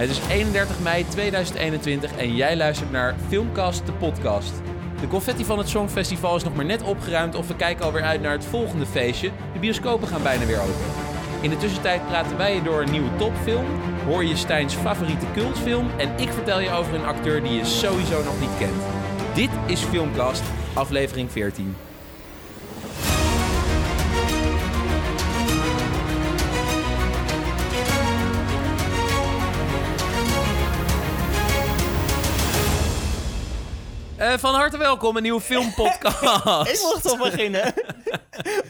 Het is 31 mei 2021 en jij luistert naar Filmcast, de podcast. De confetti van het Songfestival is nog maar net opgeruimd of we kijken alweer uit naar het volgende feestje. De bioscopen gaan bijna weer open. In de tussentijd praten wij je door een nieuwe topfilm, hoor je Stijns favoriete cultfilm en ik vertel je over een acteur die je sowieso nog niet kent. Dit is Filmcast, aflevering 14. Uh, van harte welkom, een nieuwe filmpodcast. ik mocht toch beginnen?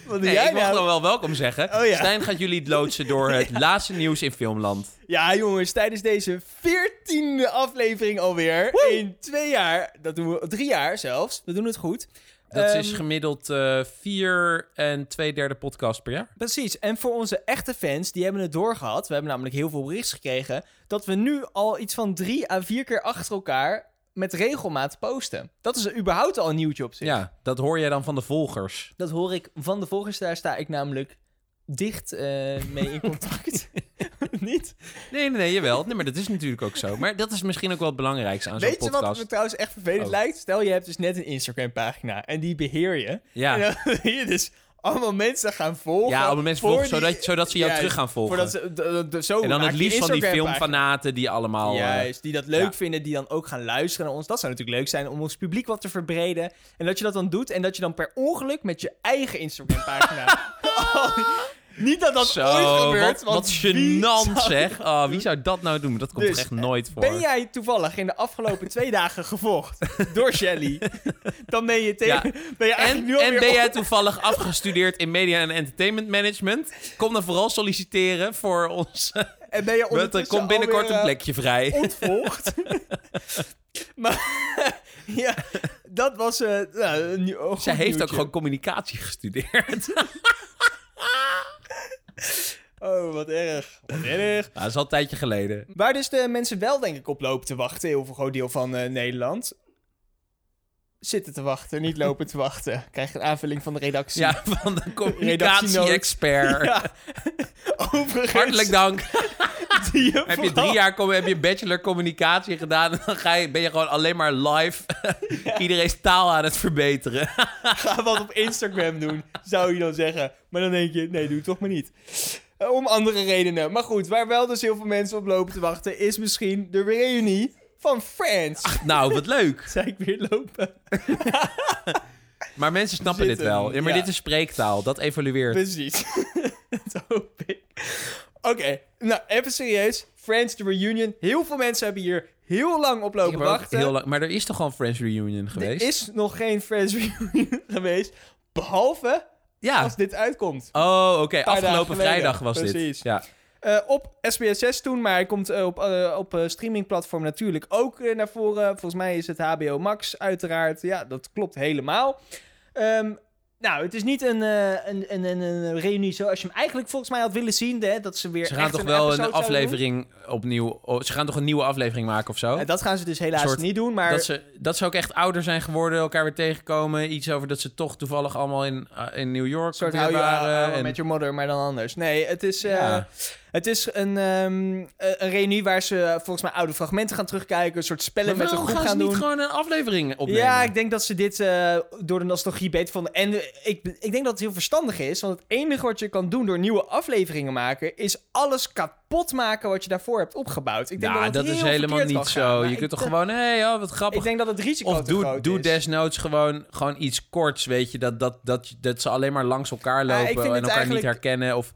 Wat jij ik nou? mag dan wel welkom zeggen. Oh, ja. Stijn gaat jullie loodsen door het laatste nieuws in Filmland. Ja, jongens, tijdens deze veertiende aflevering alweer. Woe! In twee jaar, dat doen we drie jaar zelfs. We doen het goed. Dat is ehm, gemiddeld uh, vier en twee derde podcast per jaar. Precies. En voor onze echte fans, die hebben het doorgehad. We hebben namelijk heel veel berichten gekregen. Dat we nu al iets van drie à vier keer achter elkaar met regelmaat posten. Dat is überhaupt al een nieuwtje op zich. Ja, dat hoor jij dan van de volgers. Dat hoor ik van de volgers. Daar sta ik namelijk dicht uh, mee in contact. Niet? Nee, nee, nee, jawel. Nee, maar dat is natuurlijk ook zo. Maar dat is misschien ook wel het belangrijkste aan zo'n podcast. Weet je wat me trouwens echt vervelend oh. lijkt? Stel, je hebt dus net een Instagram-pagina en die beheer je. Ja. En dan je dus allemaal mensen gaan volgen. Ja, allemaal mensen volgen, zodat, zodat ze jou terug gaan volgen. Voordat ze, zo en dan het liefst van die filmfanaten die allemaal... Juist, eh, die dat leuk vinden, die dan ook gaan luisteren naar ons. Dat zou natuurlijk leuk zijn om ons publiek wat te verbreden. En dat je dat dan doet en dat je dan per ongeluk met je eigen Instagram-pagina... Niet dat dat Zo, ooit gebeurt. Wat, wat gênant zeg. Oh, wie zou dat nou doen? Dat komt dus, echt nooit voor. Ben jij toevallig in de afgelopen twee dagen gevolgd door Shelly? Dan ben je tegen... Ben je en nu en ben jij toevallig afgestudeerd in media en entertainment management? Kom dan vooral solliciteren voor ons... En ben je ondertussen Er komt binnenkort een eh, plekje vrij. Ontvolgd. maar ja, dat was... Uh, uh, Zij heeft ook gewoon communicatie gestudeerd. Oh, wat erg. Wat erg. dat is al een tijdje geleden. Waar dus de mensen wel, denk ik, op lopen te wachten, heel veel groot deel van uh, Nederland. Zitten te wachten, niet lopen te wachten. Krijg een aanvulling van de redactie. Ja, van de communicatie-expert. Ja. Overigens. Hartelijk dank. Je heb je drie jaar heb je bachelor communicatie gedaan en dan ga je, ben je gewoon alleen maar live iedereen's taal aan het verbeteren. Ga wat op Instagram doen, zou je dan zeggen. Maar dan denk je, nee, doe het toch maar niet. Eh, om andere redenen. Maar goed, waar wel dus heel veel mensen op lopen te wachten, is misschien de reunie van Friends. nou, wat leuk. Zou ik weer lopen? maar mensen snappen dit wel. Ja, maar dit is spreektaal. Dat evolueert. Precies. dat hoop ik. Oké, nou even serieus. Friends, the reunion. Heel veel mensen hebben hier heel lang op lopen wachten. Heel lang, maar er is toch gewoon Friends reunion geweest? Er is nog geen Friends reunion geweest. Behalve ja. als dit uitkomt. Oh, oké. Afgelopen vrijdag was Precies. dit. Ja. Uh, op SBS 6 toen, maar hij komt uh, op, uh, op streamingplatform natuurlijk ook naar voren. Volgens mij is het HBO Max uiteraard. Ja, dat klopt helemaal. Um, nou, het is niet een, een, een, een, een reunie zoals je hem eigenlijk volgens mij had willen zien. Hè? Dat ze weer. Ze gaan toch wel een aflevering opnieuw. Oh, ze gaan toch een nieuwe aflevering maken of zo? Ja, dat gaan ze dus helaas niet doen. Maar dat ze, dat ze ook echt ouder zijn geworden, elkaar weer tegenkomen. Iets over dat ze toch toevallig allemaal in, uh, in New York soort waren. en... Met je mother, maar dan anders. Nee, het is. Uh, ja. Het is een, um, een reunie waar ze volgens mij oude fragmenten gaan terugkijken. Een soort spellen met een groep gaan, gaan doen. niet gewoon een aflevering opnemen? Ja, ik denk dat ze dit uh, door de nostalgie beter vonden. En ik, ik denk dat het heel verstandig is. Want het enige wat je kan doen door nieuwe afleveringen maken... is alles kapot maken wat je daarvoor hebt opgebouwd. Ik denk ja, dat, dat is helemaal niet zo. je kunt toch gewoon... Hé, hey, oh, wat grappig. Ik denk dat het risico of doe, groot doe is. desnoods gewoon, gewoon iets korts, weet je. Dat, dat, dat, dat ze alleen maar langs elkaar lopen en elkaar niet herkennen. Of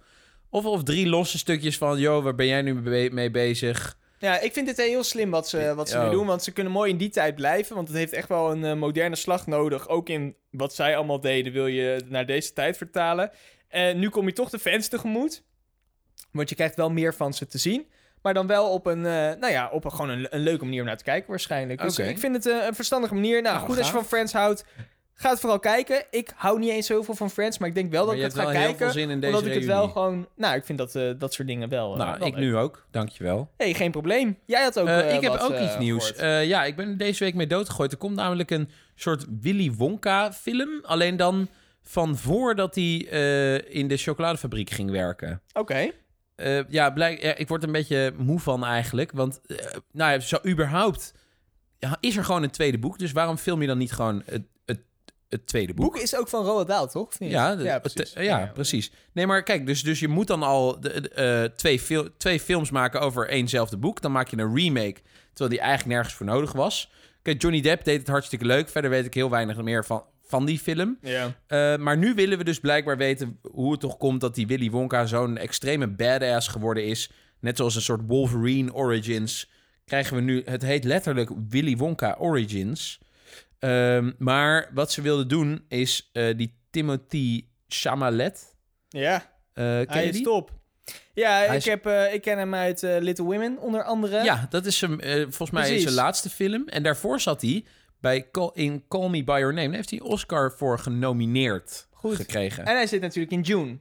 of, of drie losse stukjes van, joh, waar ben jij nu mee bezig? Ja, ik vind het heel slim wat ze, wat ze nu doen. Want ze kunnen mooi in die tijd blijven. Want het heeft echt wel een uh, moderne slag nodig. Ook in wat zij allemaal deden, wil je naar deze tijd vertalen. En nu kom je toch de fans tegemoet. Want je krijgt wel meer van ze te zien. Maar dan wel op een, uh, nou ja, op een, gewoon een, een, leuke manier om naar te kijken waarschijnlijk. Dus ik vind het uh, een verstandige manier. Nou, nou goed als je van Friends houdt. Ga het vooral kijken. Ik hou niet eens zoveel van Friends, maar ik denk wel dat ik het ga kijken. Zin in deze omdat ik het wel gewoon. Nou, ik vind dat, uh, dat soort dingen wel. Nou, ik nu ook. Dankjewel. hey, geen probleem. Jij had ook. Ik heb ook iets nieuws. ja, ik ben deze week mee doodgegooid. Er komt namelijk een soort Willy Wonka-film. Alleen dan van voordat hij in de chocoladefabriek ging werken. Oké. Eh, ja, blijk, ja, ik word er een beetje moe van eigenlijk. Want, eh, nou ja, zo überhaupt ja, is er gewoon een tweede boek. Dus waarom film je dan niet gewoon het, het, het tweede boek? boek is ook van Roald Dahl, toch? Niet? Ja, ja, precies. ja, precies. Nee, maar kijk, dus, dus je moet dan al de, de, eh, twee, fil- twee films maken over éénzelfde boek. Dan maak je een remake, terwijl die eigenlijk nergens voor nodig was. Kijk, Johnny Depp deed het hartstikke leuk. Verder weet ik heel weinig meer van, van die film. Ja. Eh, maar nu willen we dus blijkbaar weten hoe het toch komt dat die Willy Wonka zo'n extreme badass geworden is. Net zoals een soort Wolverine Origins. Krijgen we nu, het heet letterlijk Willy Wonka Origins. Ehm, maar wat ze wilden doen is eh, die Timothy Chalamet. Ja, ken hij is die? top. Ja, Hij ik, is- heb, ik ken hem uit Little Women, onder andere. Ja, dat is hem. volgens mij Precies. zijn laatste film. En daarvoor zat hij bij Call, in Call Me By Your Name. Daar heeft hij Oscar voor genomineerd Goed. gekregen. En hij zit natuurlijk in June.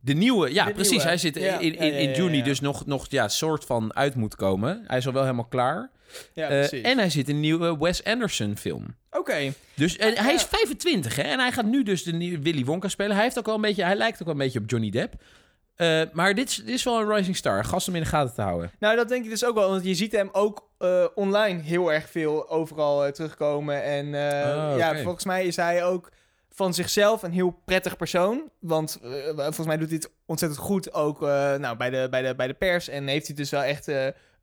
De nieuwe, ja, De precies. nieuwe. Hij zit Ja, in, in, in, juni, dus nog, nog ja, soort van uit moet komen. Hij is al wel helemaal klaar. Ja, Eh, precies. en hij zit in een nieuwe Wes Anderson film. Oké. Dus en hij is ja. 25, hè? En hij gaat nu dus de nieuwe Willy Wonka spelen. Hij heeft ook wel een beetje, hij lijkt ook wel een beetje op Johnny Depp. Eh, maar dit is, dit is wel een rising star. Gast om in de gaten te houden. Nou, dat denk ik dus ook wel. Want je ziet hem ook eh, online heel erg veel overal eh, terugkomen. En Oh, ja, volgens mij is hij ook van zichzelf een heel prettig persoon. Want volgens mij doet hij het ontzettend goed ook nou, bij, de, bij, de, bij de pers. En heeft hij dus wel echt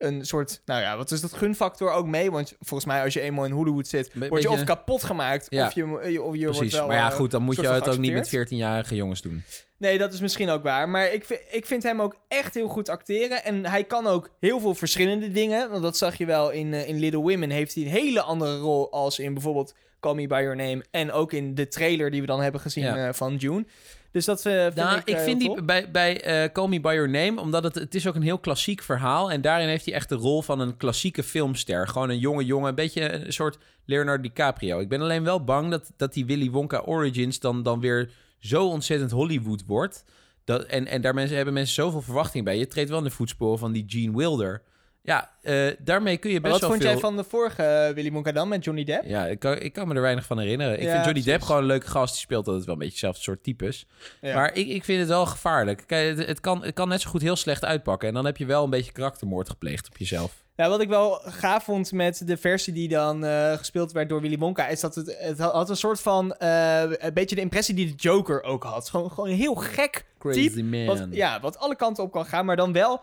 een soort, nou ja, wat is dat gunfactor ook mee? Want volgens mij als je eenmaal in Hollywood zit, Be- word je of kapot gemaakt Ja. of je, of je wordt Precies. wel... maar ja, eh, goed, dan moet je het ook niet met geaccepteerd. 14-jarige jongens doen. Nee, dat is misschien ook waar. Maar ik, vind- ik vind hem ook echt heel goed acteren. En hij kan ook heel veel verschillende dingen. Want dat zag je wel in, eh, in Little Women. Heeft hij een hele andere rol als in bijvoorbeeld Call Me By Your Name. En ook in de trailer die we dan hebben gezien Ja. eh, van June. Dus dat eh, vind Nou, ik ik, eh, vind die bij, bij eh, Call Me By Your Name, omdat het, het is ook een heel klassiek verhaal. En daarin heeft hij echt de rol van een klassieke filmster. Gewoon een jonge jongen, een beetje een soort Leonardo DiCaprio. Ik ben alleen wel bang dat, dat die Willy Wonka Origins dan, dan weer zo ontzettend Hollywood wordt. Dat, en en daar mensen, hebben mensen zoveel verwachting bij. Je treedt wel in de voetsporen van die Gene Wilder. Ja, eh, daarmee kun je best wat wel vond veel... jij van de vorige eh, Willy Wonka dan met Johnny Depp? Ja, ik kan, ik kan me er weinig van herinneren. Ik Ja, vind Johnny Depp gewoon een leuke gast. Die speelt altijd wel een beetje hetzelfde soort types. Ja. Maar ik, ik vind het wel gevaarlijk. Kijk, het, het, kan, het kan net zo goed heel slecht uitpakken. En dan heb je wel een beetje karaktermoord gepleegd op jezelf. Ja, wat ik wel gaaf vond met de versie die dan eh, gespeeld werd door Willy Wonka, is dat het, het had een soort van, een beetje de impressie die de Joker ook had. Gewoon, gewoon een heel gek Crazy type, man. Wat, ja, wat alle kanten op kan gaan, maar dan wel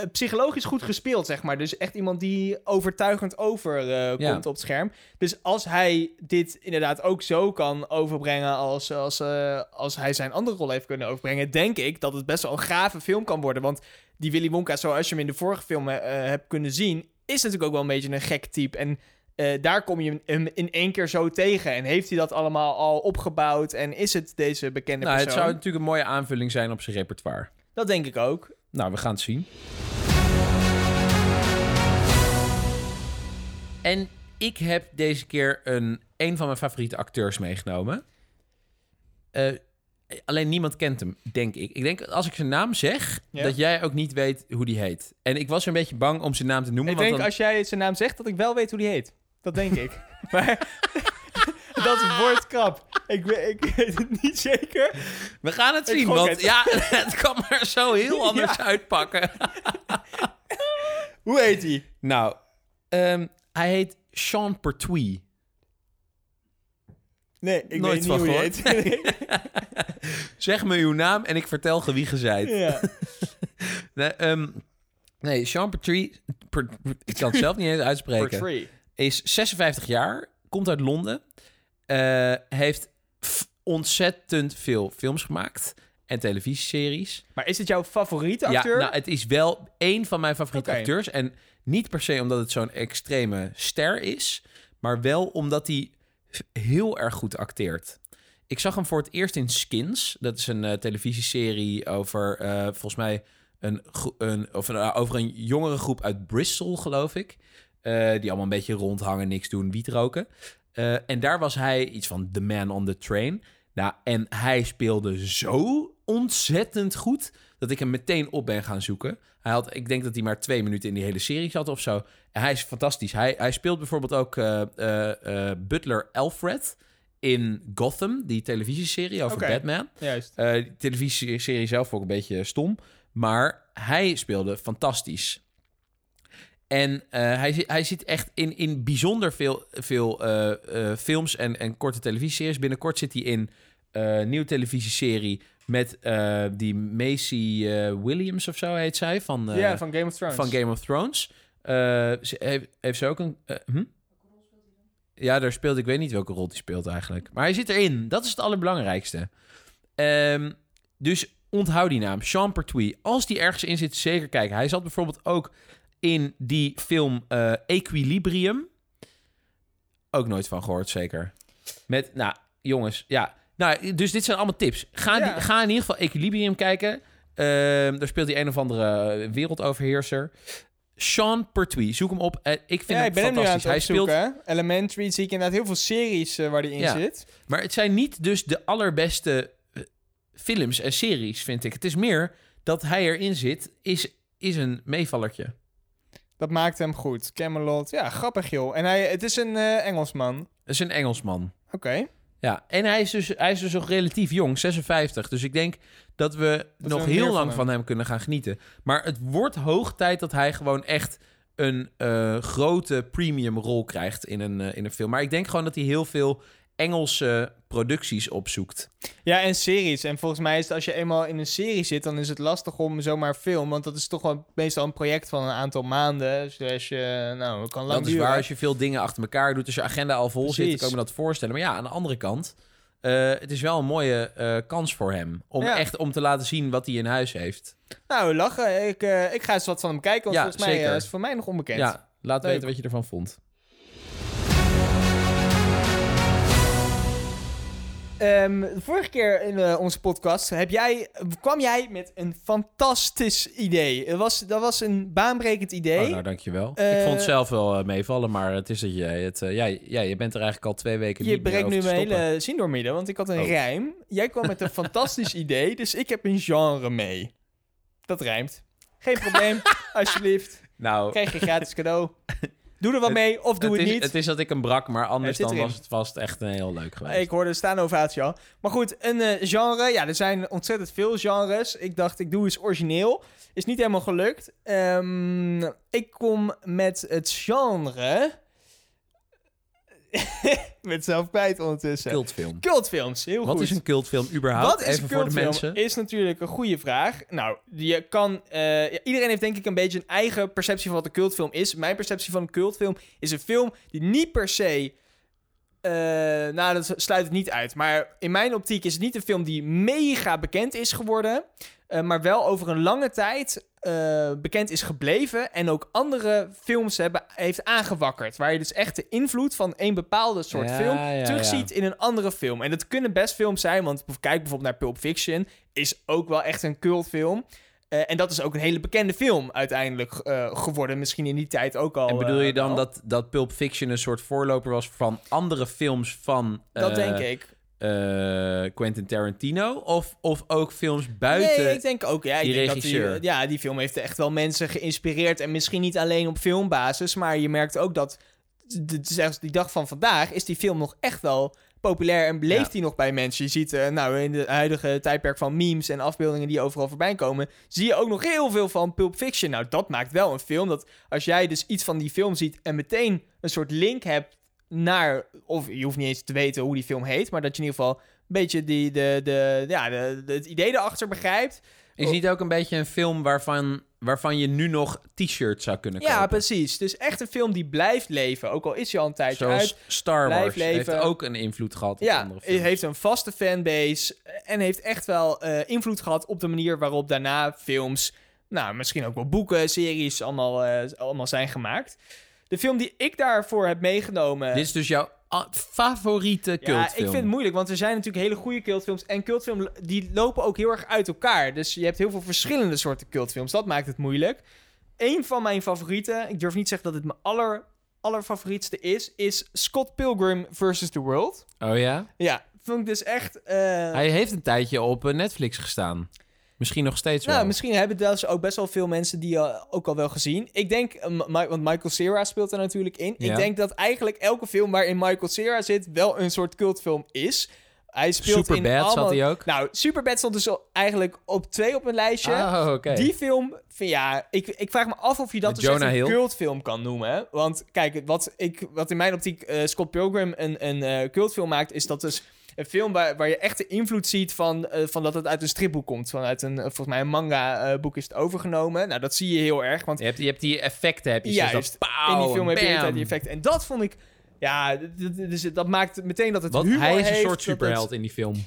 eh, psychologisch goed gespeeld, zeg maar. Dus echt iemand die overtuigend over Ja. komt op het scherm. Dus als hij dit inderdaad ook zo kan overbrengen als, als, eh, als hij zijn andere rol heeft kunnen overbrengen, denk ik dat het best wel een gave film kan worden. Want die Willy Wonka, zoals je hem in de vorige film eh, hebt kunnen zien, is natuurlijk ook wel een beetje een gek type. En daar kom je hem in één keer zo tegen. En heeft hij dat allemaal al opgebouwd? En is het deze bekende nou, het persoon? zou natuurlijk een mooie aanvulling zijn op zijn repertoire. Dat denk ik ook. Nou, we gaan het zien. En ik heb deze keer een, een van mijn favoriete acteurs meegenomen. Eh, alleen niemand kent hem, denk ik. Ik denk, als ik zijn naam zeg, Ja. dat jij ook niet weet hoe die heet. En ik was een beetje bang om zijn naam te noemen. Ik want denk dan... als jij zijn naam zegt, dat ik wel weet hoe die heet. Dat denk ik. maar dat wordt krap. Ik, we- ik weet het niet zeker. We gaan het zien, want het. ja, het kan maar zo heel anders uitpakken. Hoe heet hij? Nou, ehm, hij heet Sean Pertwee. Nee, ik Nooit weet niet van hoe heet. Zeg me uw naam en ik vertel ge wie ge zijt. ja. Nee, ehm, nee, Sean Pertwee, per- ik kan het zelf niet eens uitspreken, is 56 jaar, komt uit Londen, eh, heeft ontzettend veel films gemaakt en televisieseries. Maar is het jouw favoriete acteur? Ja, nou, het is wel één van mijn favoriete acteurs. En niet per se omdat het zo'n extreme ster is, maar wel omdat hij heel erg goed acteert. Ik zag hem voor het eerst in Skins. Dat is een eh, televisieserie over, eh, volgens mij, een, een, of een, over een jongere groep uit Bristol, geloof ik. Die allemaal een beetje rondhangen, niks doen, wiet roken. Eh, en daar was hij iets van The Man on the Train. Nou, en hij speelde zo ontzettend goed dat ik hem meteen op ben gaan zoeken. Hij had, ik denk dat hij maar twee minuten in die hele serie zat of zo. En hij is fantastisch. Hij, hij speelt bijvoorbeeld ook eh, eh, Butler Alfred in Gotham, die televisieserie over. Batman. Juist. Die televisieserie zelf ook een beetje stom. Maar hij speelde fantastisch. En eh, hij, hij zit echt in, in bijzonder veel, veel eh, eh, films en, en korte televisieseries. Binnenkort zit hij in een nieuwe televisieserie met die Macy Williams of zo heet zij. Van, ja, van Game of Thrones. van Game of Thrones. Ze, heeft, heeft ze ook een... hm? Ja, daar speelt... Ik weet niet welke rol hij speelt eigenlijk. Maar hij zit erin. Dat is het allerbelangrijkste. Ehm, dus onthoud die naam. Sean Pertwee. Als die ergens in zit, zeker kijken. Hij zat bijvoorbeeld ook in die film eh, Equilibrium. Ook nooit van gehoord, zeker. Met, nou, jongens, ja. Nou, dus dit zijn allemaal tips. Ga, Ja. die- ga in ieder geval Equilibrium kijken. Ehm, daar speelt hij een of andere wereldoverheerser. Sean Pertwee, zoek hem op. Eh, ik vind Ja, hem ik ben hem nu aan het fantastisch. Hij speelt. Elementary zie ik inderdaad heel veel series eh, waar die in Ja. zit. maar het zijn niet dus de allerbeste films en series, vind ik. Het is meer dat hij erin zit, is, is een meevallertje. Dat maakt hem goed. Camelot. Ja, grappig joh. En hij, het is een eh, Engelsman. Dat is een Engelsman. Oké. Ja, en hij is, dus, hij is dus nog relatief jong, 56. Dus ik denk dat we Dat nog we heel lang van hem kunnen gaan genieten. Maar het wordt hoog tijd dat hij gewoon echt een eh, grote premium rol krijgt in een, eh, in een film. Maar ik denk gewoon dat hij heel veel Engelse producties opzoekt. Ja, en series. En volgens mij is het als je eenmaal in een serie zit, dan is het lastig om zomaar film. Want dat is toch wel meestal een project van een aantal maanden. Dus als je, nou, het kan lang dat is duren. waar als je veel dingen achter elkaar doet. Als je agenda al vol zit, Precies. kan ik me dat voorstellen. Maar ja, aan de andere kant, eh, het is wel een mooie eh, kans voor hem. Om Ja. echt om te laten zien wat hij in huis heeft. Nou, lachen. Ik, eh, ik ga eens wat van hem kijken, want Ja, volgens mij zeker. is het voor mij nog onbekend. Ja, laat Leuk. weten wat je ervan vond. Ehm, de vorige keer in eh, onze podcast heb jij, kwam jij met een fantastisch idee. Het was, dat was een baanbrekend idee. Oh, nou, dankjewel. Eh, ik vond het zelf wel eh, meevallen, maar het is dat je het... eh, ja, ja, je bent er eigenlijk al twee weken je niet meer breekt over nu mijn hele zin door midden, want ik had een Oh. rijm. Jij kwam met een fantastisch idee, dus ik heb een genre mee. Dat rijmt. Geen probleem, alsjeblieft. Nou, Krijg je gratis cadeau. Doe er wat Het- mee of doe het, het, is, niet. het is dat ik hem brak, maar anders dan erin. was het vast echt een heel leuk geweest. Ik hoorde de staande ovatie al. Maar goed, een eh, genre. Ja, er zijn ontzettend veel genres. Ik dacht, ik doe eens origineel. Is niet helemaal gelukt. Ehm, ik kom met het genre... met zelf kwijt ondertussen. Cultfilm. Cultfilms, heel Wat goed. is een cultfilm überhaupt? Wat is Even een voor de cultfilm? mensen. Is natuurlijk een goede vraag. Nou, je kan. eh, ja, iedereen heeft denk ik een beetje een eigen perceptie van wat een cultfilm is. Mijn perceptie van een cultfilm is een film die niet per se. eh, nou, dat sluit het niet uit. Maar in mijn optiek is het niet een film die mega bekend is geworden. eh, maar wel over een lange tijd eh, bekend is gebleven. En ook andere films hebben, heeft aangewakkerd. Waar je dus echt de invloed van een bepaalde soort Ja, film ja, terugziet in een andere film. En dat kunnen best films zijn, want kijk bijvoorbeeld naar Pulp Fiction, is ook wel echt een cultfilm. Eh, en dat is ook een hele bekende film uiteindelijk eh, geworden. Misschien in die tijd ook al. En bedoel je dan dat, dat Pulp Fiction een soort voorloper was van andere films van Dat denk ik. Eh, Quentin Tarantino? Of, of ook films buiten? Nee, ik denk ook. Ja, ik die denk regisseur. Dat die, ja, die film heeft echt wel mensen geïnspireerd. En misschien niet alleen op filmbasis, maar je merkt ook dat. Zelfs die dag van vandaag is die film nog echt wel populair en leeft Ja. die nog bij mensen. Je ziet, eh, nou, in het huidige tijdperk van memes en afbeeldingen die overal voorbij komen, zie je ook nog heel veel van Pulp Fiction. Nou, dat maakt wel een film dat als jij dus iets van die film ziet en meteen een soort link hebt naar, of je hoeft niet eens te weten hoe die film heet, maar dat je in ieder geval een beetje die, de, de, ja, de, de- het idee erachter begrijpt. Is niet ook een beetje een film waarvan, waarvan je nu nog t-shirts zou kunnen kopen? Ja, precies. Dus echt een film die blijft leven. Ook al is hij al een tijdje Zoals uit. Star Wars heeft ook een invloed gehad op Ja, andere het films. heeft een vaste fanbase. En heeft echt wel eh, invloed gehad op de manier waarop daarna films... Nou, misschien ook wel boeken, series allemaal, eh, allemaal zijn gemaakt. De film die ik daarvoor heb meegenomen... Dit is dus jouw favoriete Ja, cultfilm? ik vind het moeilijk, want er zijn natuurlijk hele goede cultfilms. En cultfilms die lopen ook heel erg uit elkaar. Dus je hebt heel veel verschillende soorten cultfilms. Dat maakt het moeilijk. Eén van mijn favorieten, ik durf niet te zeggen dat het mijn aller, allerfavorietste is, is Scott Pilgrim vs. The World. Oh ja? Ja, vond ik dus echt... eh, Hij heeft een tijdje op eh, Netflix gestaan. Misschien nog steeds wel. Nou, misschien hebben dus ook best wel veel mensen die uh, ook al wel gezien. Ik denk, uh, want Michael Cera speelt er natuurlijk in. Ja. Ik denk dat eigenlijk elke film waarin Michael Cera zit wel een soort cultfilm is. Hij speelt in Superbad allemaal... zat hij ook? Nou, Superbad stond dus eigenlijk op twee op een lijstje. Oh. Die film, van, ja, ik, ik vraag me af of je dat Met dus Jonah een cultfilm kan noemen. hè. Want kijk, wat, ik, wat in mijn optiek eh, Scott Pilgrim een, een eh, cultfilm maakt, is dat dus een film waar, waar je echt de invloed ziet van, eh, van dat het uit een stripboek komt. Vanuit een, eh, volgens mij een manga-boek is het overgenomen. Nou, dat zie je heel erg, want Je hebt, je hebt die effecten, heb je. Juist. pauw, in die film heb je bam. die effecten. En dat vond ik, ja, dus dat maakt meteen dat het Want hij is een heeft, soort het- superheld in die film.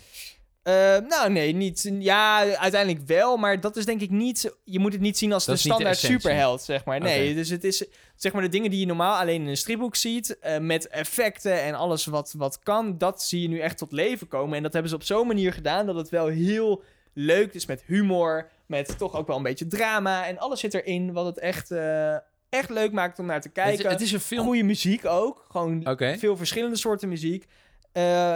Eh, nou, nee, niet. Ja, uiteindelijk wel, maar dat is denk ik niet. Je moet het niet zien als Dat de standaard superheld, zeg maar. Nee, dus het is zeg maar de dingen die je normaal alleen in een stripboek ziet, eh, met effecten en alles wat, wat kan, dat zie je nu echt tot leven komen. En dat hebben ze op zo'n manier gedaan dat het wel heel leuk is met humor, met toch ook wel een beetje drama en alles zit erin wat het echt, eh, echt leuk maakt om naar te Het, kijken. is- het is een film... Goede muziek ook, gewoon veel verschillende soorten muziek. Eh,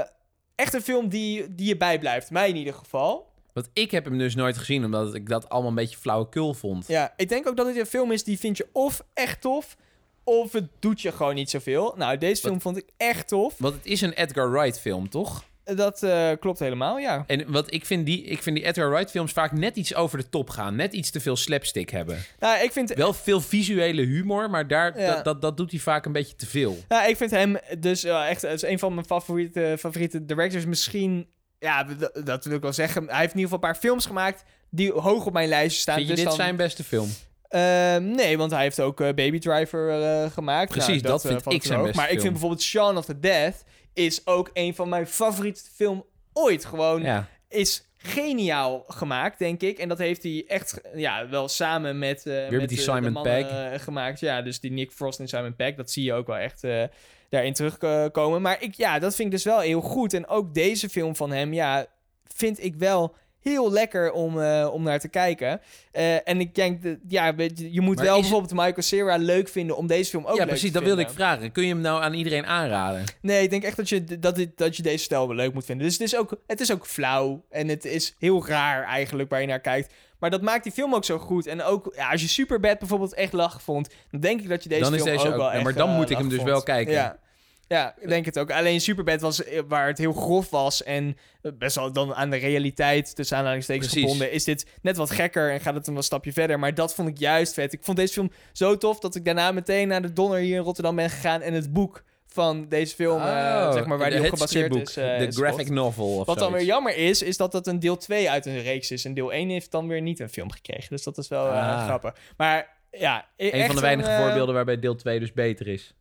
echt een film die, die je bijblijft, mij in ieder geval. Want ik heb hem dus nooit gezien, omdat ik dat allemaal een beetje flauwekul vond. Ja, ik denk ook dat het een film is die vind je of echt tof, of het doet je gewoon niet zoveel. Nou, deze film vond ik echt tof. Want het is een Edgar Wright film, toch? Dat eh, klopt helemaal, ja. En wat ik vind, die, ik vind die Edgar Wright films vaak net iets over de top gaan. Net iets te veel slapstick hebben. Nou, ik vind, Wel veel visuele humor, maar daar, Ja. dat, dat, dat doet hij vaak een beetje te veel. nou, ik vind hem dus echt is een van mijn favoriete, favoriete directors. Misschien, ja, dat wil ik wel zeggen. Hij heeft in ieder geval een paar films gemaakt die hoog op mijn lijstje staan. Vind je dus dit dan- zijn beste film? Ehm, nee, want hij heeft ook eh, Baby Driver eh, gemaakt. Precies, Nou, dat eh, vind ik zijn ook. beste Maar ik vind bijvoorbeeld Shaun of the Dead is ook een van mijn favoriete film ooit. Gewoon Ja. is geniaal gemaakt, denk ik. En dat heeft hij echt ja, wel samen met, eh met die de Simon mannen, Pegg. eh, gemaakt. Ja, dus die Nick Frost en Simon Pegg, dat zie je ook wel echt eh, daarin terugkomen. Maar ik, ja, dat vind ik dus wel heel goed. En ook deze film van hem, ja, vind ik wel heel lekker om, eh, om naar te kijken. Eh, en ik denk, dat, ja, je, je moet Maar wel is- bijvoorbeeld Michael Cera leuk vinden om deze film ook ja, leuk precies, te dat wilde ik vinden. vragen. Kun je hem nou aan iedereen aanraden? Nee, ik denk echt dat je, dat, dit, dat je deze stijl wel leuk moet vinden. Dus het is, ook, het is ook flauw. En het is heel raar eigenlijk waar je naar kijkt. Maar dat maakt die film ook zo goed. En ook ja, als je Superbad bijvoorbeeld echt lach vond... dan denk ik dat je deze Dan is film deze ook ook- wel ja, echt maar dan eh, moet ik hem dus vond. wel kijken. Ja. Ja, ik denk het ook. Alleen Superbad was eh, waar het heel grof was en eh, best wel dan aan de realiteit tussen aanhalingstekens Precies. gebonden. Is dit net wat gekker en gaat het een wat stapje verder. Maar dat vond ik juist vet. Ik vond deze film zo tof dat ik daarna meteen naar de Donner hier in Rotterdam ben gegaan en het boek van deze film, eh, Oh, zeg maar, waar die op gebaseerd is. de graphic gekocht. novel of Wat dan weer jammer is, is dat dat een deel 2 uit een reeks is. En deel 1 heeft dan weer niet een film gekregen. Dus dat is wel Ah. grappig. Maar ja, e- Een van de weinige voorbeelden waarbij deel 2 dus beter is.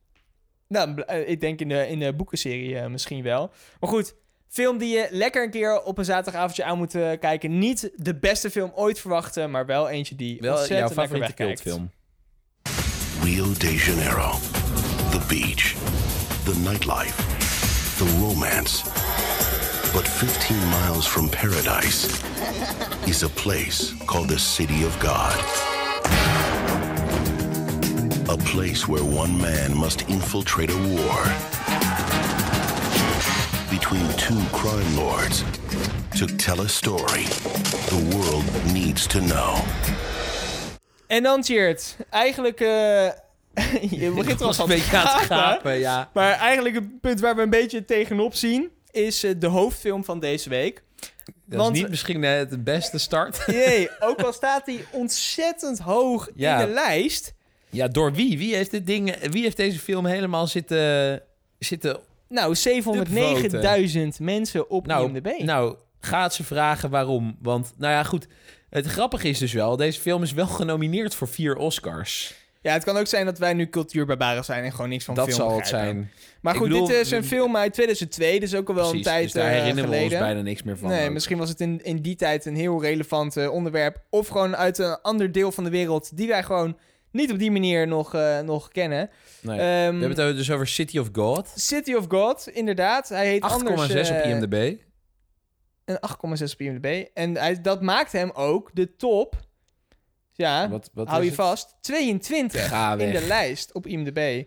Nou, eh, ik denk in de, in de boekenserie eh, misschien wel. Maar goed, film die je lekker een keer op een zaterdagavondje aan moet eh, kijken. Niet de beste film ooit verwachten, maar wel eentje die Wel jouw ontzettend lekker favoriete wegkijkt. cultfilm. Rio de Janeiro, the beach, the nightlife, the romance. But 15 miles from paradise is a place called the City of God. A place where one man must infiltrate a war between two crime lords to tell a story the world needs to know. En dan Tjeerd, eigenlijk... eh, je begint wel van een beetje aan het gapen. ja. Maar eigenlijk het punt waar we een beetje tegenop zien... is eh, de hoofdfilm van deze week. Dat Want- is niet misschien eh, het beste start. Jee, ook al staat hij ontzettend hoog Ja. in de lijst... Ja, door wie? Wie heeft, dit ding, wie heeft deze film helemaal zitten... zitten Nou, 709.000 mensen op nou, IMDb. nou, gaat ze vragen waarom. Want, nou ja, goed. Het grappige is dus wel, deze film is wel genomineerd voor vier Oscars. Ja, het kan ook zijn dat wij nu cultuurbarbaren zijn en gewoon niks van dat film zal het zijn. Maar Ik goed, bedoel, dit is een we- film uit 2002, dus ook al wel Precies, een tijd dus daar eh, herinneren we geleden. ons bijna niks meer van. nee, ook. misschien was het in, in die tijd een heel relevant eh, onderwerp. Of gewoon uit een ander deel van de wereld die wij gewoon niet op die manier nog, eh, nog kennen. Nee. Ehm, we hebben het dus over City of God. 8,6 City of God, inderdaad. Hij heet anders... op eh, IMDb. Een 8,6 op IMDb. En hij, dat maakt hem ook de top... Ja, Wat, wat hou je het? vast. 22 Ga in de lijst op IMDb.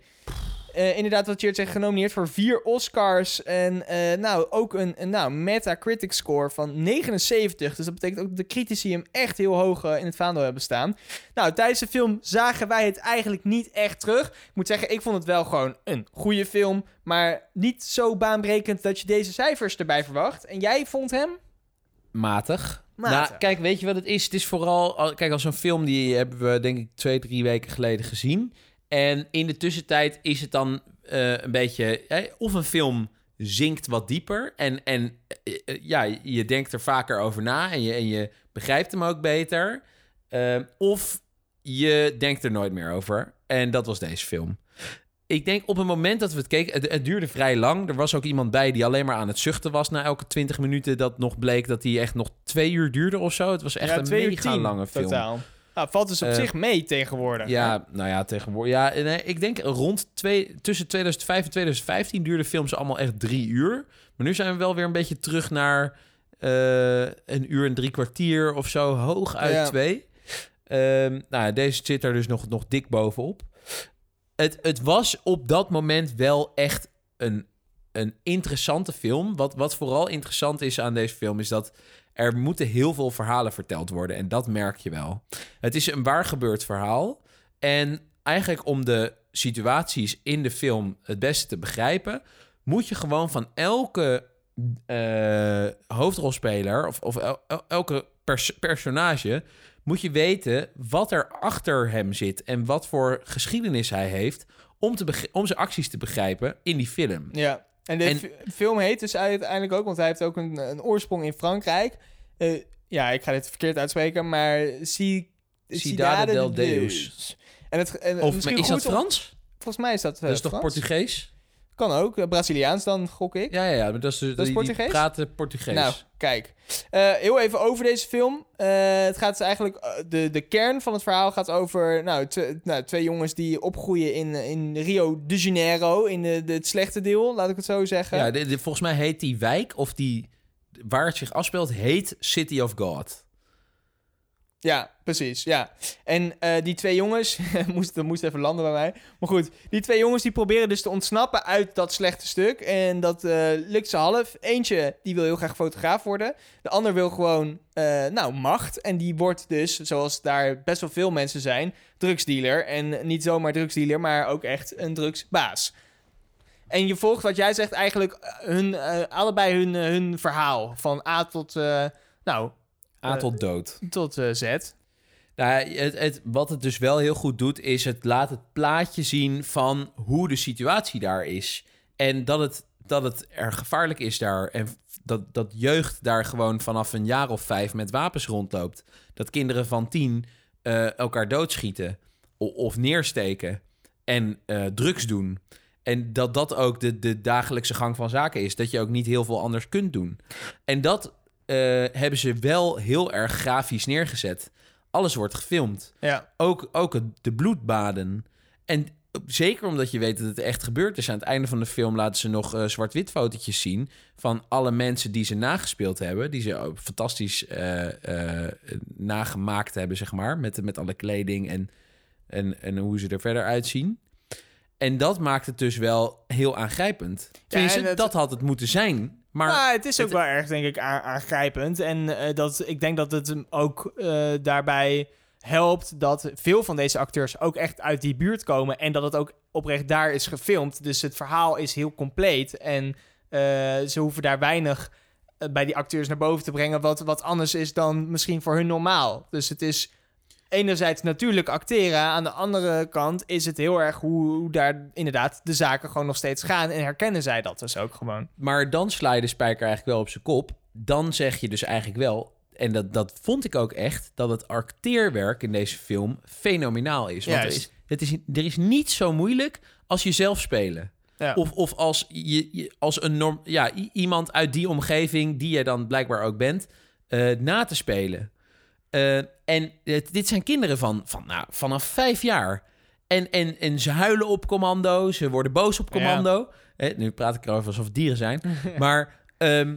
Eh, inderdaad, wat je zegt, genomineerd voor vier Oscars. En eh, nou, ook een, een nou, Metacritic score van 79. Dus dat betekent ook dat de critici hem echt heel hoog eh, in het vaandel hebben staan. Nou, tijdens de film zagen wij het eigenlijk niet echt terug. Ik moet zeggen, ik vond het wel gewoon een goede film. Maar niet zo baanbrekend dat je deze cijfers erbij verwacht. En jij vond hem? Matig. Matig. Nou, kijk, weet je wat het is? Het is vooral... al- Kijk, als een film die hebben we denk ik twee, drie weken geleden gezien. En in de tussentijd is het dan eh, een beetje... hè, of een film zinkt wat dieper. En, en eh, eh, ja, je denkt er vaker over na. En je, en je begrijpt hem ook beter. Of je denkt er nooit meer over. En dat was deze film. Ik denk op het moment dat we het keken, het, het duurde vrij lang. Er was ook iemand bij die alleen maar aan het zuchten was na elke 20 minuten. Dat nog bleek dat hij echt nog twee uur duurde of zo. Het was echt ja, een mega lange film. totaal. Nou, valt dus op Eh, zich mee tegenwoordig. Ja, nou ja, tegenwoordig. Ja, nee, ik denk rond twee, tussen 2005 en 2015 duurden films allemaal echt drie uur. Maar nu zijn we wel weer een beetje terug naar eh, een uur en drie kwartier of zo, hoog uit Ja. twee. Ehm, nou, deze zit er dus nog, nog dik bovenop. Het, het was op dat moment wel echt een, een interessante film. Wat, wat vooral interessant is aan deze film is dat er moeten heel veel verhalen verteld worden. En dat merk je wel. Het is een waar gebeurd verhaal. En eigenlijk om de situaties in de film het beste te begrijpen, moet je gewoon van elke eh, hoofdrolspeler of, of el- el- elke pers- personage moet je weten wat er achter hem zit en wat voor geschiedenis hij heeft om, te om zijn acties te begrijpen in die film. Ja, en de En- film heet dus uiteindelijk ook, want hij heeft ook een, een oorsprong in Frankrijk. Eh, ja, ik ga dit verkeerd uitspreken, maar Cidade del Deus. En het, en Of is dat Frans? Volgens mij is dat, eh, Dat is toch Frans? Portugees? Kan ook, eh, Braziliaans dan, gok ik. Ja, ja, ja. Maar dat is, is die, die Portugees? praten Portugees. Nou, kijk. Eh, heel even over deze film. Eh, het gaat eigenlijk... de, de kern van het verhaal gaat over... Nou, nou, twee jongens die opgroeien in, in Rio de Janeiro. In de, de, het slechte deel, laat ik het zo zeggen. Ja, de- de- volgens mij heet die wijk, of die waar het zich afspeelt, heet City of God. Ja, precies. Ja. En eh, die twee jongens, moest, dat moest even landen bij mij. Maar goed, die twee jongens die proberen dus te ontsnappen uit dat slechte stuk. En dat eh, lukt ze half. Eentje die wil heel graag fotograaf worden. De ander wil gewoon, eh, nou, macht. En die wordt dus, zoals daar best wel veel mensen zijn, drugsdealer. En niet zomaar drugsdealer, maar ook echt een drugsbaas. En je volgt wat jij zegt eigenlijk hun, allebei hun, hun verhaal. Van A tot, nou, A Eh, tot dood. tot eh, Z. Nou, het, het, wat het dus wel heel goed doet, is het laat het plaatje zien van hoe de situatie daar is. En dat het, dat het er gevaarlijk is daar. En dat, dat jeugd daar gewoon vanaf een jaar of vijf met wapens rondloopt. Dat kinderen van tien eh, elkaar doodschieten of neersteken en drugs doen. En dat dat ook de, de dagelijkse gang van zaken is. Dat je ook niet heel veel anders kunt doen. En dat hebben ze wel heel erg grafisch neergezet. Alles wordt gefilmd. Ja. Ook, ook het, de bloedbaden. En zeker omdat je weet dat het echt gebeurd is. Aan het einde van de film laten ze nog eh, zwart-wit fotootjes zien... van alle mensen die ze nagespeeld hebben. Die ze fantastisch eh, eh, nagemaakt hebben, zeg maar. Met, met alle kleding en, en, en hoe ze er verder uitzien. En dat maakt het dus wel heel aangrijpend. Het- dat had het moeten zijn. Maar Maar het is ook het- wel erg, denk ik, aan- aangrijpend. En eh, dat, ik denk dat het hem ook eh, daarbij helpt dat veel van deze acteurs ook echt uit die buurt komen. En dat het ook oprecht daar is gefilmd. Dus het verhaal is heel compleet. En eh, ze hoeven daar weinig bij die acteurs naar boven te brengen. Wat, wat anders is dan misschien voor hun normaal. Dus het is enerzijds natuurlijk acteren. Aan de andere kant is het heel erg hoe, hoe daar inderdaad de zaken gewoon nog steeds gaan. En herkennen zij dat dus ook gewoon. Maar dan sla je de spijker eigenlijk wel op zijn kop. Dan zeg je dus eigenlijk wel, en dat, dat vond ik ook echt, dat het acteerwerk in deze film fenomenaal is. Want er is, het is, er is niet zo moeilijk als jezelf spelen. Ja. Of, of als, je, je- als een norm, ja, iemand uit die omgeving, die je dan blijkbaar ook bent, eh, na te spelen. Eh, en het- dit zijn kinderen van, van nou, vanaf vijf jaar. En, en, en ze huilen op commando, ze worden boos op commando. Eh, nu praat ik erover alsof het dieren zijn. maar ehm,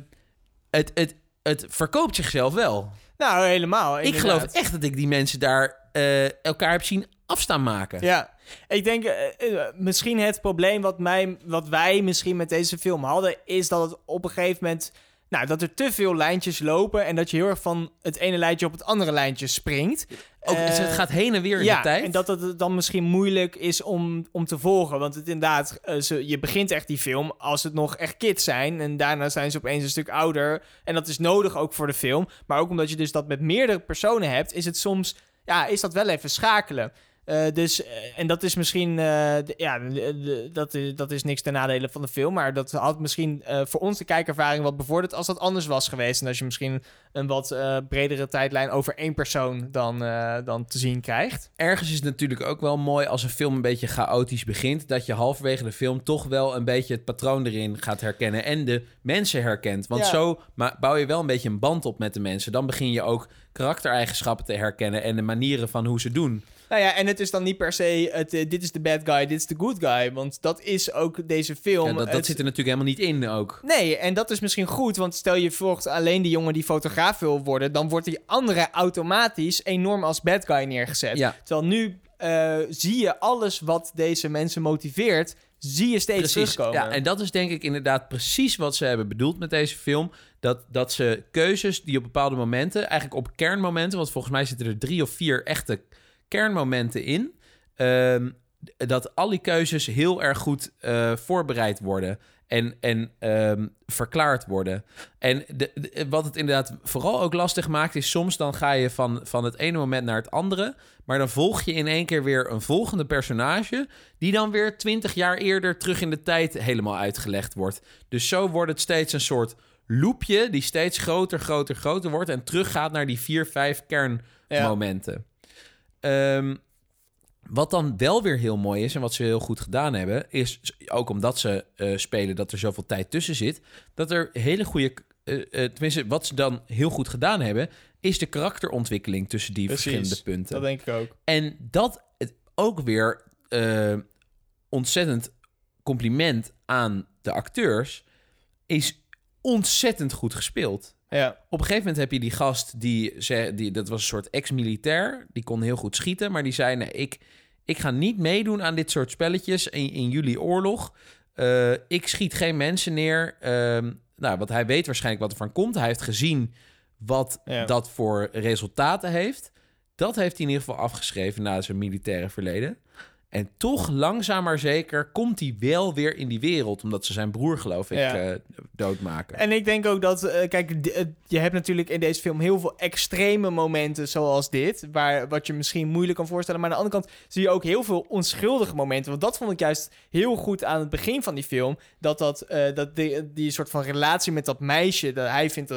het, het, het verkoopt zichzelf wel. Nou, helemaal. Ik geloof echt dat ik die mensen daar eh, elkaar heb zien afstaan maken. Ja, ik denk eh, eh, misschien het probleem wat, mij, wat wij misschien met deze film hadden, is dat het op een gegeven moment. Nou, dat er te veel lijntjes lopen en dat je heel erg van het ene lijntje op het andere lijntje springt. Ook, Eh, het gaat heen en weer in ja, de tijd. en dat het dan misschien moeilijk is om, om te volgen. Want het inderdaad, eh, ze, je begint echt die film als het nog echt kids zijn. En daarna zijn ze opeens een stuk ouder. En dat is nodig ook voor de film. Maar ook omdat je dus dat met meerdere personen hebt, is het soms, ja, is dat wel even schakelen. Eh, dus, eh, en dat is misschien, eh, ja, dat, is, dat is niks ten nadele van de film. Maar dat had misschien eh, voor ons de kijkervaring wat bevorderd als dat anders was geweest. En als je misschien een wat eh, bredere tijdlijn over één persoon dan, eh, dan te zien krijgt. Ergens is het natuurlijk ook wel mooi als een film een beetje chaotisch begint. Dat je halverwege de film toch wel een beetje het patroon erin gaat herkennen. En de mensen herkent. Want Ja. zo bouw je wel een beetje een band op met de mensen. Dan begin je ook karaktereigenschappen te herkennen. En de manieren van hoe ze doen. Nou ja, en het is dan niet per se het, eh, dit is de bad guy, dit is de good guy. Want dat is ook deze film. Ja, dat dat Het- zit er natuurlijk helemaal niet in ook. Nee, en dat is misschien goed, want stel je volgt alleen die jongen die fotograaf wil worden, dan wordt die andere automatisch enorm als bad guy neergezet. Ja. Terwijl nu eh, zie je alles wat deze mensen motiveert, zie je steeds Precies. terugkomen. Ja, en dat is denk ik inderdaad precies wat ze hebben bedoeld met deze film. Dat, dat ze keuzes die op bepaalde momenten, eigenlijk op kernmomenten, want volgens mij zitten er drie of vier echte kernmomenten in. ehm, dat al die keuzes heel erg goed eh, voorbereid worden en, en ehm, verklaard worden. En de, wat het inderdaad vooral ook lastig maakt, is soms dan ga je van, van het ene moment naar het andere. Maar dan volg je in één keer weer een volgende personage. Die dan weer twintig jaar eerder terug in de tijd helemaal uitgelegd wordt. Dus zo wordt het steeds een soort loopje die steeds groter, groter, groter wordt. En teruggaat naar die vier, vijf kernmomenten. Ehm, wat dan wel weer heel mooi is en wat ze heel goed gedaan hebben, is ook omdat ze eh, spelen dat er zoveel tijd tussen zit, dat er hele goede, eh, eh, tenminste wat ze dan heel goed gedaan hebben, is de karakterontwikkeling tussen die Precies, verschillende punten. Dat denk ik ook. En dat het ook weer ontzettend compliment aan de acteurs is ontzettend goed gespeeld. Ja. Op een gegeven moment heb je die gast die, die dat was een soort ex-militair, die kon heel goed schieten, maar die zei: nee, ik, ik ga niet meedoen aan dit soort spelletjes in, in jullie oorlog. Eh, ik schiet geen mensen neer. Ehm, nou, wat hij weet waarschijnlijk wat er van komt. Hij heeft gezien wat Ja. dat voor resultaten heeft. Dat heeft hij in ieder geval afgeschreven na zijn militaire verleden. En toch langzaam maar zeker komt hij wel weer in die wereld, omdat ze zijn broer, geloof ik, Ja. eh, doodmaken. En ik denk ook dat, eh, kijk, eh, je hebt natuurlijk in deze film heel veel extreme momenten zoals dit, waar, wat je misschien moeilijk kan voorstellen. Maar aan de andere kant zie je ook heel veel onschuldige momenten. Want dat vond ik juist heel goed aan het begin van die film. Dat, dat, dat die, die soort van relatie met dat meisje, dat hij vindt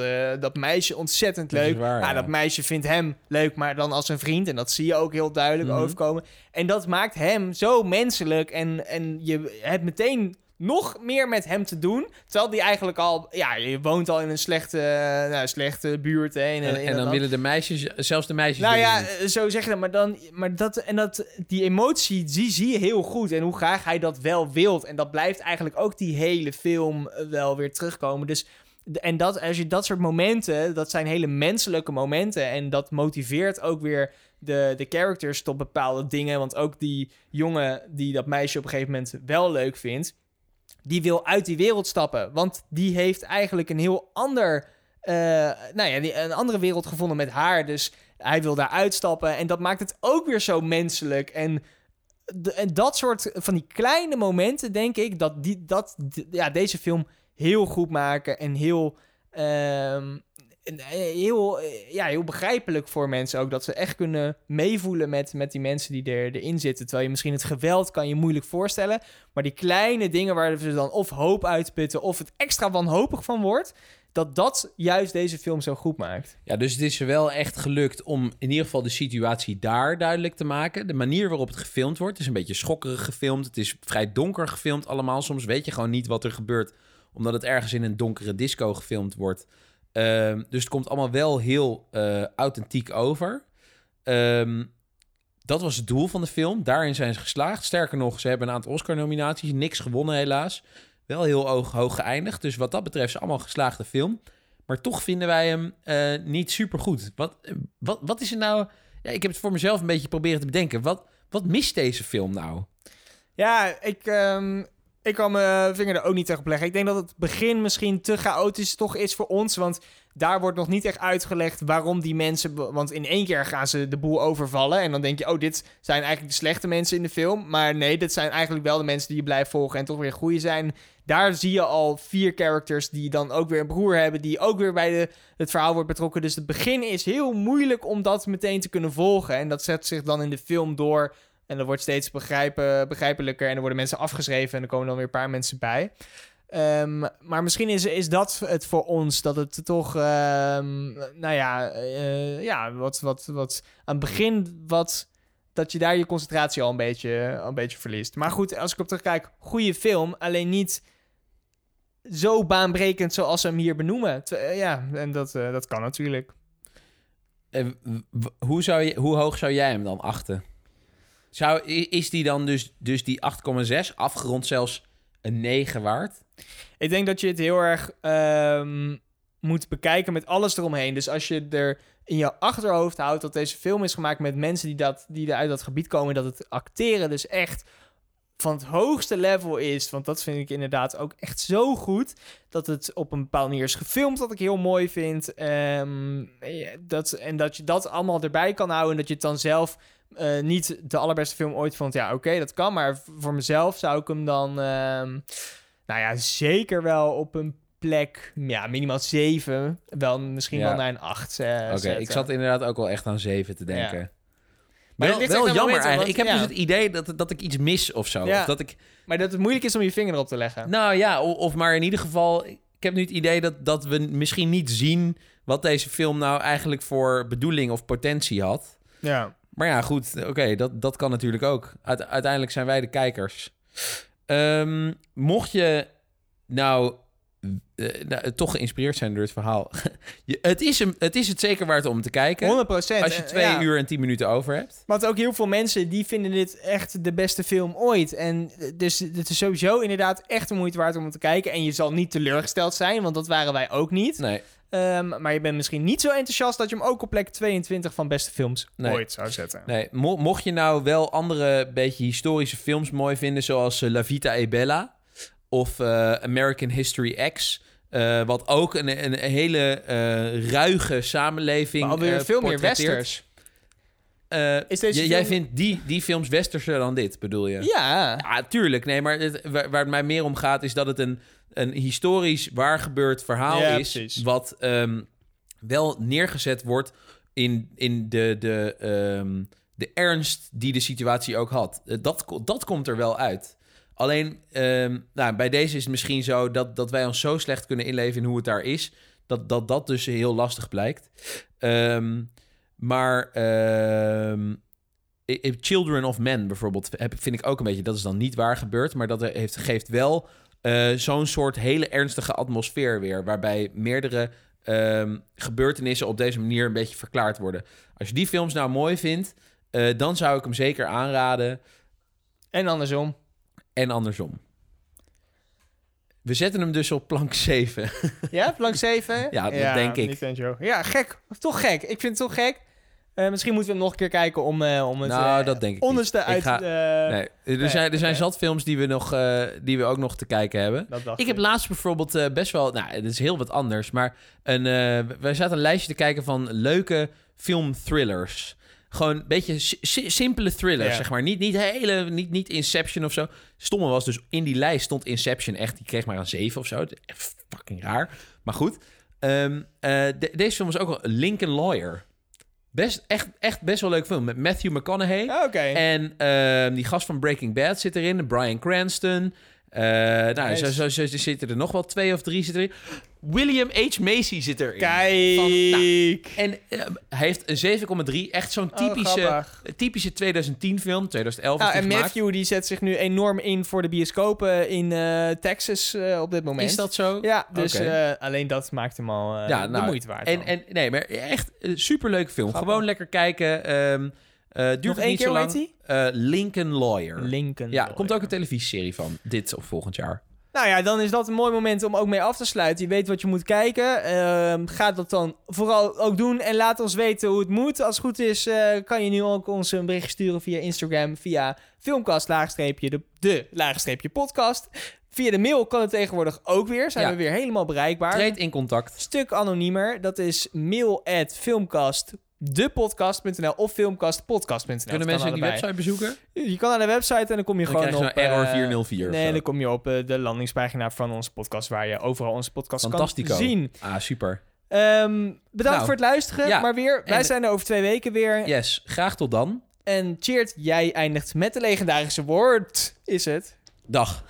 dat meisje ontzettend Dat leuk. waar, Ja, ja. dat meisje vindt hem leuk, maar dan als een vriend. En dat zie je ook heel duidelijk Mhm. overkomen. En dat maakt hem zo menselijk. En, en je hebt meteen nog meer met hem te doen. Terwijl die eigenlijk al... Ja, je woont al in een slechte, eh, nou, slechte buurt. Hè, in, En, in en een dan land. willen de meisjes, zelfs de meisjes. Nou ja, niet. eh, zo zeg je dat. Maar, dan, maar dat, en dat, die emotie, die zie je heel goed. En hoe graag hij dat wel wilt. En dat blijft eigenlijk ook die hele film eh, wel weer terugkomen. Dus, en dat, als je dat soort momenten, dat zijn hele menselijke momenten. En dat motiveert ook weer de, de characters tot bepaalde dingen. Want ook die jongen die dat meisje op een gegeven moment wel leuk vindt... die wil uit die wereld stappen. Want die heeft eigenlijk een heel ander... eh, nou ja, een andere wereld gevonden met haar. Dus hij wil daar uitstappen. En dat maakt het ook weer zo menselijk. En, en dat soort van die kleine momenten, denk ik, dat, die, dat ja, deze film heel goed maken. En heel, ehm, eh, heel, eh, ja, heel begrijpelijk voor mensen ook. Dat ze echt kunnen meevoelen met, met die mensen die er, erin zitten. Terwijl je misschien het geweld kan je moeilijk voorstellen. Maar die kleine dingen waar ze dan of hoop uitputten... of het extra wanhopig van wordt... dat dat juist deze film zo goed maakt. Ja, dus het is wel echt gelukt om in ieder geval de situatie daar duidelijk te maken. De manier waarop het gefilmd wordt is een beetje schokkerig gefilmd. Het is vrij donker gefilmd allemaal. Soms weet je gewoon niet wat er gebeurt, omdat het ergens in een donkere disco gefilmd wordt. Ehm, dus het komt allemaal wel heel eh, authentiek over. Ehm, dat was het doel van de film. Daarin zijn ze geslaagd. Sterker nog, ze hebben een aantal Oscar-nominaties. Niks gewonnen helaas. Wel heel hoog, hoog geëindigd. Dus wat dat betreft is allemaal een geslaagde film. Maar toch vinden wij hem eh, niet super goed. Wat, wat, wat is er nou... Ja, ik heb het voor mezelf een beetje proberen te bedenken. Wat, wat mist deze film nou? Ja, ik, ehm, ik kan mijn vinger er ook niet tegen leggen. Ik denk dat het begin misschien te chaotisch toch is voor ons. Want daar wordt nog niet echt uitgelegd waarom die mensen... Want in één keer gaan ze de boel overvallen. En dan denk je, oh, dit zijn eigenlijk de slechte mensen in de film. Maar nee, dit zijn eigenlijk wel de mensen die je blijft volgen en toch weer goede zijn. Daar zie je al vier characters die dan ook weer een broer hebben... die ook weer bij de, het verhaal wordt betrokken. Dus het begin is heel moeilijk om dat meteen te kunnen volgen. En dat zet zich dan in de film door... En dat wordt steeds begrijpen, begrijpelijker. En er worden mensen afgeschreven en er komen dan weer een paar mensen bij. Um, maar misschien is, is dat het voor ons, dat het toch, um, nou ja, uh, ja wat, wat, wat aan het begin, wat, dat je daar je concentratie al een beetje, al een beetje verliest. Maar goed, als ik op terugkijk, goede film, alleen niet zo baanbrekend zoals ze hem hier benoemen. Uh, ja, en dat, uh, dat kan natuurlijk. hoe, zou je, hoe hoog zou jij hem dan achten? Zou, is die dan dus, dus die 8,6 afgerond zelfs een 9 waard? Ik denk dat je het heel erg um, moet bekijken met alles eromheen. Dus als je er in je achterhoofd houdt dat deze film is gemaakt met mensen die, dat, die uit dat gebied komen, dat het acteren dus echt van het hoogste level is. Want dat vind ik inderdaad ook echt zo goed. Dat het op een bepaalde manier is gefilmd, dat ik heel mooi vind. Um, dat, en dat je dat allemaal erbij kan houden. En dat je het dan zelf uh, niet de allerbeste film ooit vond. Ja, oké, okay, dat kan. Maar voor mezelf zou ik hem dan... Uh, nou ja, zeker wel op een plek, ja, minimaal 7. Wel misschien ja. wel naar een 8. Uh, Oké, okay, ik zat inderdaad ook wel echt aan 7 te denken. Ja. Maar wel, wel jammer momenten, eigenlijk. Want, ik heb ja. dus het idee dat, dat ik iets mis of zo. Ja. Of dat ik... Maar dat het moeilijk is om je vinger erop te leggen. Nou ja, of, of maar in ieder geval... Ik heb nu het idee dat, dat we misschien niet zien... wat deze film nou eigenlijk voor bedoeling of potentie had. Ja. Maar ja, goed, oké, okay, dat, dat kan natuurlijk ook. Uite uiteindelijk zijn wij de kijkers. Um, mocht je nou, uh, nou, toch geïnspireerd zijn door het verhaal. je, het, is hem, het is het zeker waard om te kijken. 100%. Als je twee ja. uur en tien minuten over hebt. Want ook heel veel mensen die vinden dit echt de beste film ooit. En dus het is sowieso inderdaad echt de moeite waard om te kijken. En je zal niet teleurgesteld zijn, want dat waren wij ook niet. Nee. Um, maar je bent misschien niet zo enthousiast dat je hem ook op plek 22 van beste films nee. ooit zou zetten. Nee, Mo mocht je nou wel andere beetje historische films mooi vinden, zoals La Vita e Bella of uh, American History X. Uh, wat ook een, een hele ruige samenleving. Maar alweer veel meer westers. is deze film... Jij vindt die, die films westerser dan dit, bedoel je? Ja. Ja, tuurlijk. Nee, maar het, waar, waar het mij meer om gaat, is dat het een een historisch waar gebeurd verhaal ja, is. Precies. Wat um, wel neergezet wordt in, in de, de, um, de ernst die de situatie ook had. Dat, dat komt er wel uit. Alleen um, nou, bij deze is het misschien zo dat, dat wij ons zo slecht kunnen inleven in hoe het daar is. Dat dat, dat dus heel lastig blijkt. maar Children of Men bijvoorbeeld vind ik ook een beetje... dat is dan niet waar gebeurd... maar dat heeft, geeft wel uh, zo'n soort hele ernstige atmosfeer weer. Waarbij meerdere um, gebeurtenissen op deze manier een beetje verklaard worden. Als je die films nou mooi vindt, uh, dan zou ik hem zeker aanraden. En andersom. En andersom. We zetten hem dus op plank 7. Ja, plank 7? ja, dat ja, denk ik. Ja, gek. Toch gek. Ik vind het toch gek. Uh, misschien moeten we nog een keer kijken om, uh, om het nou, uh, dat denk ik onderste niet. uit... Ga, nee, er nee, zijn, er zijn zat films die we, nog, die we ook nog te kijken hebben. ik, ik heb laatst bijvoorbeeld best wel... Nou, het is heel wat anders, maar een, wij zaten een lijstje te kijken van leuke filmthrillers. Gewoon een beetje si simpele thrillers, yeah. zeg maar. Niet, niet hele, niet, niet Inception of zo. Stomme was dus, in die lijst stond Inception echt. Die kreeg maar een 7 of zo. Echt fucking raar. Maar goed. Um, de, deze film was ook wel Lincoln Lawyer. Best, echt, echt best wel leuk film. Met Matthew McConaughey. Oh, okay. En uh, die gast van Breaking Bad zit erin. Brian Cranston. Uh, nou, zo, zo, zitten er nog wel twee of drie zitten erin. William H. Macy zit erin. Kijk! Van, nou, en uh, hij heeft een 7,3. Echt zo'n typische, oh, typische 2010 film. 2011 nou, En Matthew die zet zich nu enorm in voor de bioscopen in uh, Texas op dit moment. Is dat zo? Ja, dus okay. alleen dat maakt hem al ja, nou, de moeite waard. En, en, nee, maar echt een superleuke film. Grappig. Gewoon lekker kijken. Um, Uh, duurt Nog één keer, lang. Uh, Lincoln Lawyer. Lincoln Ja, Lawyer. komt ook een televisieserie van. Dit of volgend jaar. Nou ja, dan is dat een mooi moment om ook mee af te sluiten. Je weet wat je moet kijken. Ehm, ga dat dan vooral ook doen en laat ons weten hoe het moet. Als het goed is, eh, kan je nu ook ons een bericht sturen via Instagram, via filmkast laagstreepje de, de laagstreepje podcast. Via de mail kan het tegenwoordig ook weer. Zijn Ja. we weer helemaal bereikbaar. Treed in contact. Stuk anoniemer. Dat is mail at filmkastdepodcast.nl of filmkastpodcast.nl. Kunnen mensen die website bezoeken? Je kan naar de website en dan kom je Dan gewoon op... error eh, 404 of Nee, zo. dan kom je op eh, de landingspagina van onze podcast... waar je overal onze podcast Fantastico. kan zien. Ah, super. Ehm, bedankt Nou, voor het luisteren. ja. Maar weer, wij zijn er over twee weken weer. Yes, graag tot dan. En cheert, jij eindigt met de legendarische woord. Is het? Dag.